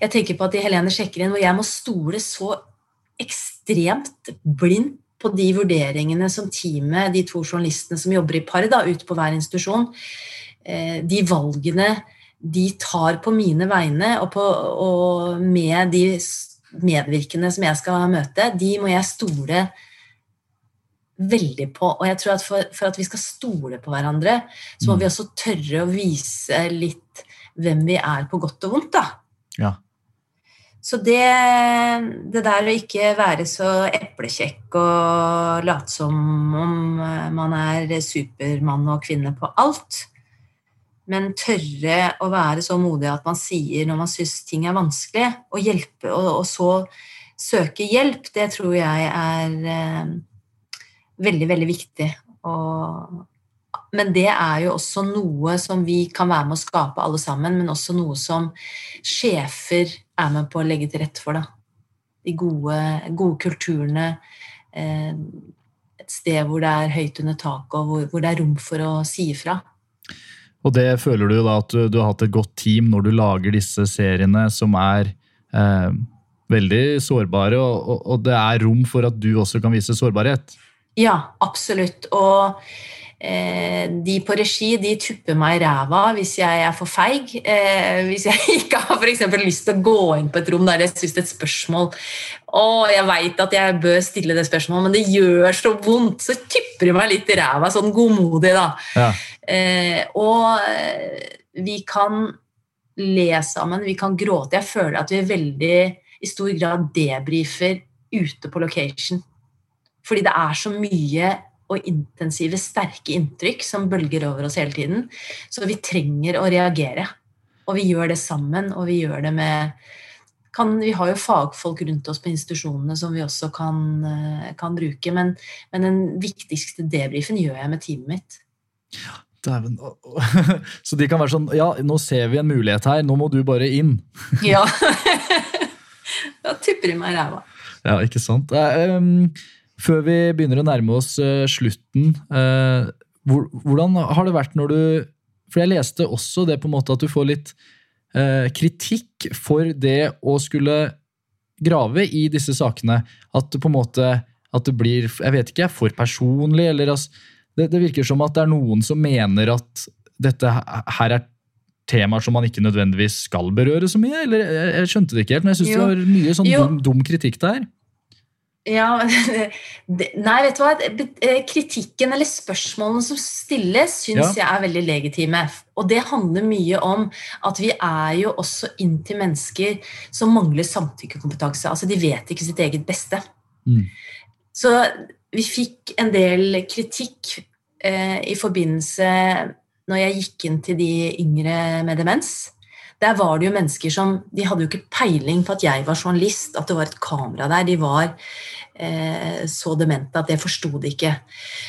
Jeg tenker på at i Helene sjekker inn hvor jeg må stole så ekstremt blindt på de vurderingene som teamet, de to journalistene som jobber i par ute på hver institusjon, eh, de valgene de tar på mine vegne og, på, og med de medvirkende som jeg skal møte, de må jeg stole veldig på. Og jeg tror at for, for at vi skal stole på hverandre, så må Mm. vi også tørre å vise litt hvem vi er på godt og vondt, da. Ja. Så det, det der å ikke være så eplekjekk og late som om eh, man er supermann og kvinne på alt, men tørre å være så modig at man sier når man syns ting er vanskelig, og hjelpe, og, og så søke hjelp, det tror jeg er eh, veldig, veldig viktig. Og, men det er jo også noe som vi kan være med å skape alle sammen, men også noe som sjefer er med på å legge til rette for. Da. De gode, gode kulturene. Eh, et sted hvor det er høyt under taket, og hvor, hvor det er rom for å si ifra. Og det føler du da at du, du har hatt et godt team når du lager disse seriene som er eh, veldig sårbare, og, og, og det er rom for at du også kan vise sårbarhet. Ja, absolutt. Og eh, de på regi de tupper meg i ræva hvis jeg er for feig. Eh, hvis jeg ikke har for eksempel lyst til å gå inn på et rom der jeg syns et spørsmål og jeg veit at jeg bør stille det spørsmålet, men det gjør så vondt. Så tupper de meg litt i ræva, sånn godmodig, da. Ja. Eh, og eh, vi kan le sammen, vi kan gråte. Jeg føler at vi er veldig i stor grad debrifer ute på location. Fordi det er så mye og intensive, sterke inntrykk som bølger over oss hele tiden. Så vi trenger å reagere. Og vi gjør det sammen, og vi gjør det med kan, Vi har jo fagfolk rundt oss på institusjonene som vi også kan, eh, kan bruke, men, men den viktigste debrifen gjør jeg med teamet mitt. Dæven. Så de kan være sånn Ja, nå ser vi en mulighet her, nå må du bare inn. Ja. da tipper de meg i ræva. Ja, ikke sant. Um, før vi begynner å nærme oss uh, slutten, uh, hvordan har det vært når du For jeg leste også det på en måte at du får litt uh, kritikk for det å skulle grave i disse sakene. At det på en måte at det blir jeg vet ikke, for personlig. eller altså, det, det virker som at det er noen som mener at dette her er temaer som man ikke nødvendigvis skal berøre så mye? eller Jeg, jeg skjønte det ikke helt, men jeg syns det var mye sånn dum, dum kritikk der. Ja, det, Nei, vet du hva? Kritikken eller spørsmålene som stilles, syns jeg er veldig legitime. Og det handler mye om at vi er jo også inn til mennesker som mangler samtykkekompetanse. Altså, de vet ikke sitt eget beste. Mm. Så vi fikk en del kritikk eh, i forbindelse når jeg gikk inn til de yngre med demens. Der var det jo mennesker som De hadde jo ikke peiling på at jeg var journalist, at det var et kamera der. De var eh, så demente at det forsto de ikke.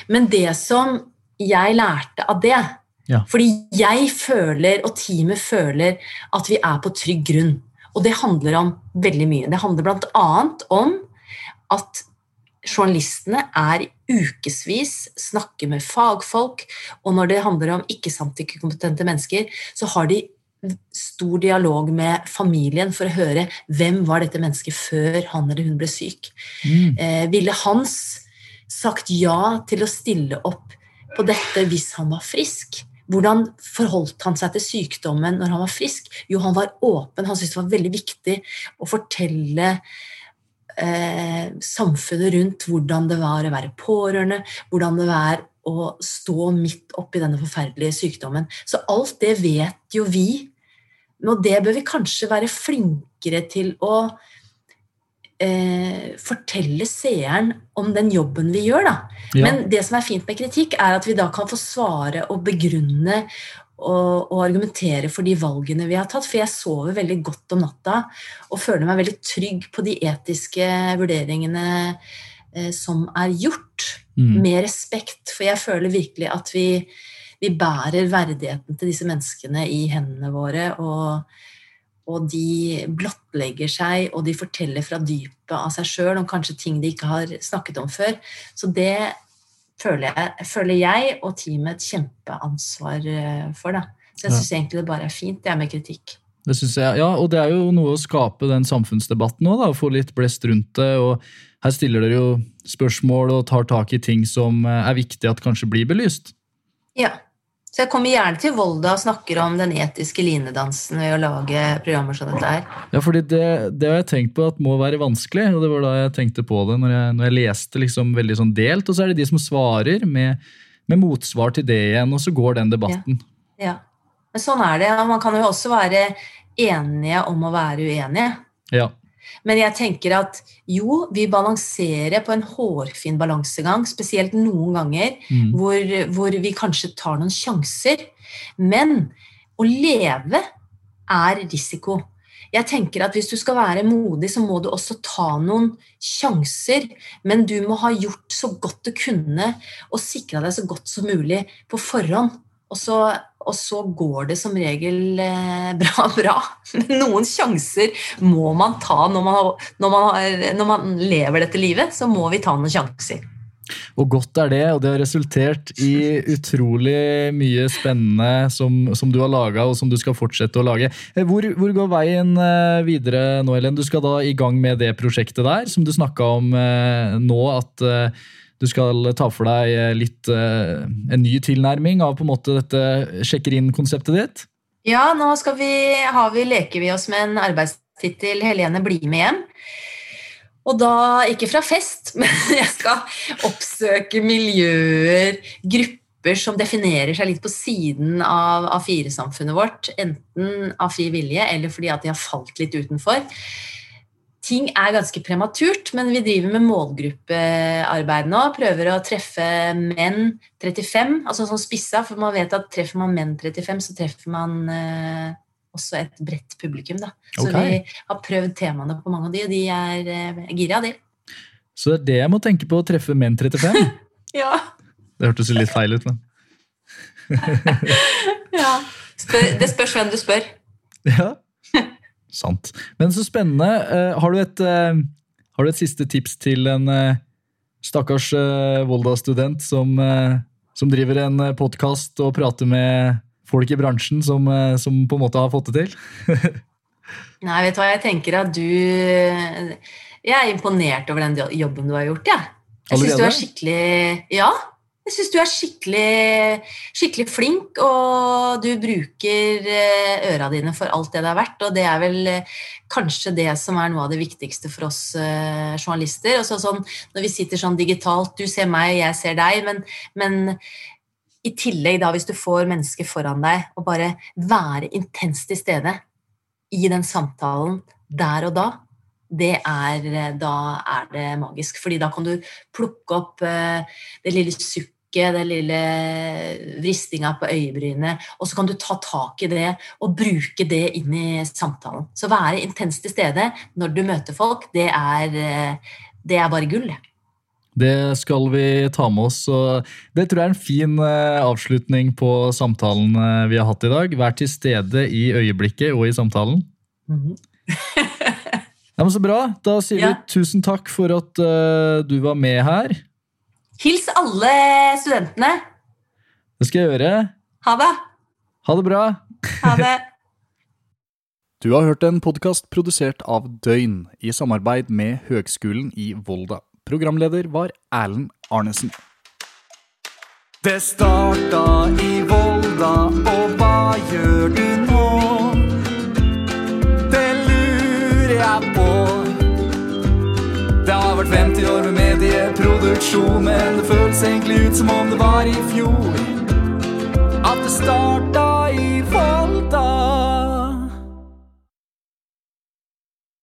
Men det som jeg lærte av det Ja. Fordi jeg føler, og teamet føler, at vi er på trygg grunn. Og det handler om veldig mye. Det handler bl.a. om at journalistene er ukevis, snakker med fagfolk, og når det handler om ikke-samtykkekompetente mennesker, så har de stor dialog med familien for å høre hvem var dette mennesket før han eller hun ble syk. Mm. Eh, ville Hans sagt ja til å stille opp på dette hvis han var frisk? Hvordan forholdt han seg til sykdommen når han var frisk? Jo, han var åpen. Han syntes det var veldig viktig å fortelle eh, samfunnet rundt hvordan det var å være pårørende, hvordan det var å stå midt oppi denne forferdelige sykdommen. Så alt det vet jo vi, og det bør vi kanskje være flinkere til å eh, fortelle seeren om den jobben vi gjør. Da. Ja. Men det som er fint med kritikk, er at vi da kan få svare og begrunne og, og argumentere for de valgene vi har tatt. For jeg sover veldig godt om natta og føler meg veldig trygg på de etiske vurderingene eh, som er gjort. Mm. Med respekt, for jeg føler virkelig at vi, vi bærer verdigheten til disse menneskene i hendene våre. og og de blottlegger seg, og de forteller fra dypet av seg sjøl om kanskje ting de ikke har snakket om før. Så det føler jeg, føler jeg og teamet et kjempeansvar eh, for. Da. Så jeg Ja. egentlig det bare er fint, det er med kritikk. Det synes jeg, ja, og det er jo noe å skape den samfunnsdebatten òg, få litt blest rundt det. og Her stiller dere jo spørsmål og tar tak i ting som eh, er viktig at kanskje blir belyst. Ja. Så jeg kommer gjerne til Volda og snakker om den etiske linedansen ved å lage programmer som dette her. Ja, fordi det, det har jeg tenkt på at må være vanskelig, og det var da jeg tenkte på det når jeg, når jeg leste liksom veldig sånn delt, og så er det de som svarer med, med motsvar til det igjen, og så går den debatten. Ja. Men sånn er det. Man kan jo også være enige om å være uenige. Ja. Men jeg tenker at jo, vi balanserer på en hårfin balansegang, spesielt noen ganger Mm. hvor, hvor vi kanskje tar noen sjanser. Men å leve er risiko. Jeg tenker at Hvis du skal være modig, så må du også ta noen sjanser. Men du må ha gjort så godt du kunne og sikra deg så godt som mulig på forhånd. Og så, og så går det som regel eh, bra, bra. Men noen sjanser må man ta når man, når, man har, når man lever dette livet. Så må vi ta noen sjanser. Og godt er det, og det har resultert i utrolig mye spennende som, som du har laga, og som du skal fortsette å lage. Eh, hvor, hvor, går veien eh, videre nå, Ellen? Du skal da i gang med det prosjektet der, som du snakka om nå, at du skal ta for deg litt en ny tilnærming av på en måte dette sjekker inn-konseptet ditt? Ja, nå vi, vi, leker vi oss med en arbeidstittel 'Helene bli med hjem'. Og da, ikke fra fest, men jeg skal oppsøke miljøer, grupper som definerer seg litt på siden av A4-samfunnet vårt. Enten av fri vilje eller fordi at de har falt litt utenfor. Ting er ganske prematurt, men vi driver med målgruppearbeid nå. Prøver å treffe menn 35, altså sånn spissa, for man vet at treffer man menn 35, så treffer man eh, også et bredt publikum. Da. Så okay. vi har prøvd temaene på mange av de, og de er eh, gira, de. Så det er det jeg må tenke på å treffe menn 35? ja. Det hørtes litt feil ut, men Ja. Spør, det spørs hvem du spør. Ja. Sant. Men så spennende. Uh, har, du et, uh, har, du et, siste tips til en uh, stakkars Volda-student som, som, driver en podkast og prater med folk i bransjen som, eh, som på en måte har fått det til? Nei, vet du hva, jeg tenker at du Jeg er imponert over den jobben du har gjort, jeg. Ja. Jeg syns du er skikkelig Ja. Jeg syns du er skikkelig, skikkelig flink, og du bruker eh, øra dine for alt det det er verdt. Og det er vel eh, kanskje det som er noe av det viktigste for oss journalister. Også sånn, når vi sitter sånn digitalt, du ser meg, jeg ser deg, men, men i tillegg, da, hvis du får mennesker foran deg, og bare være intenst til stede i den samtalen der og da, det er, da er det magisk. Fordi da kan du plukke opp det lille sukket, den lille vristinga på øyebrynet, og så kan du ta tak i det og bruke det inn i samtalen. Så være intenst til stede når du møter folk, det er, uh, det er bare gull. Det skal vi ta med oss. og Det tror jeg er en fin eh, avslutning på samtalen eh, vi har hatt i dag. Vær til stede i øyeblikket og i samtalen. Mm -hmm. ja, men Så bra. Da sier ja. vi tusen takk for at uh, du var med her. Hils alle studentene. Det skal jeg gjøre. Ha det. Ha det bra. Ha det. Du har hørt en podkast produsert av Døgn i samarbeid med Høgskolen i Volda. Programleder var Erlend Arnesen. Det starta i Volda, og hva gjør du nå? Medieproduksjon, men det føles egentlig ut som om det var i fjor. At det starta i Volda.